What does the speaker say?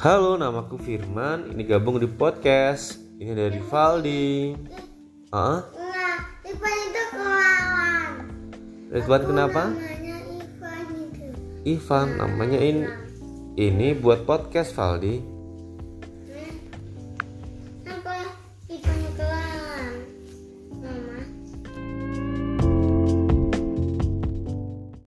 Halo, namaku Firman. Ini gabung di podcast. Ini dari Valdi. Ah, Enggak, Ivan itu kawan. Ridwan kenapa? Namanya Ivan itu. Ivan namanya ini. Ini buat podcast Valdi.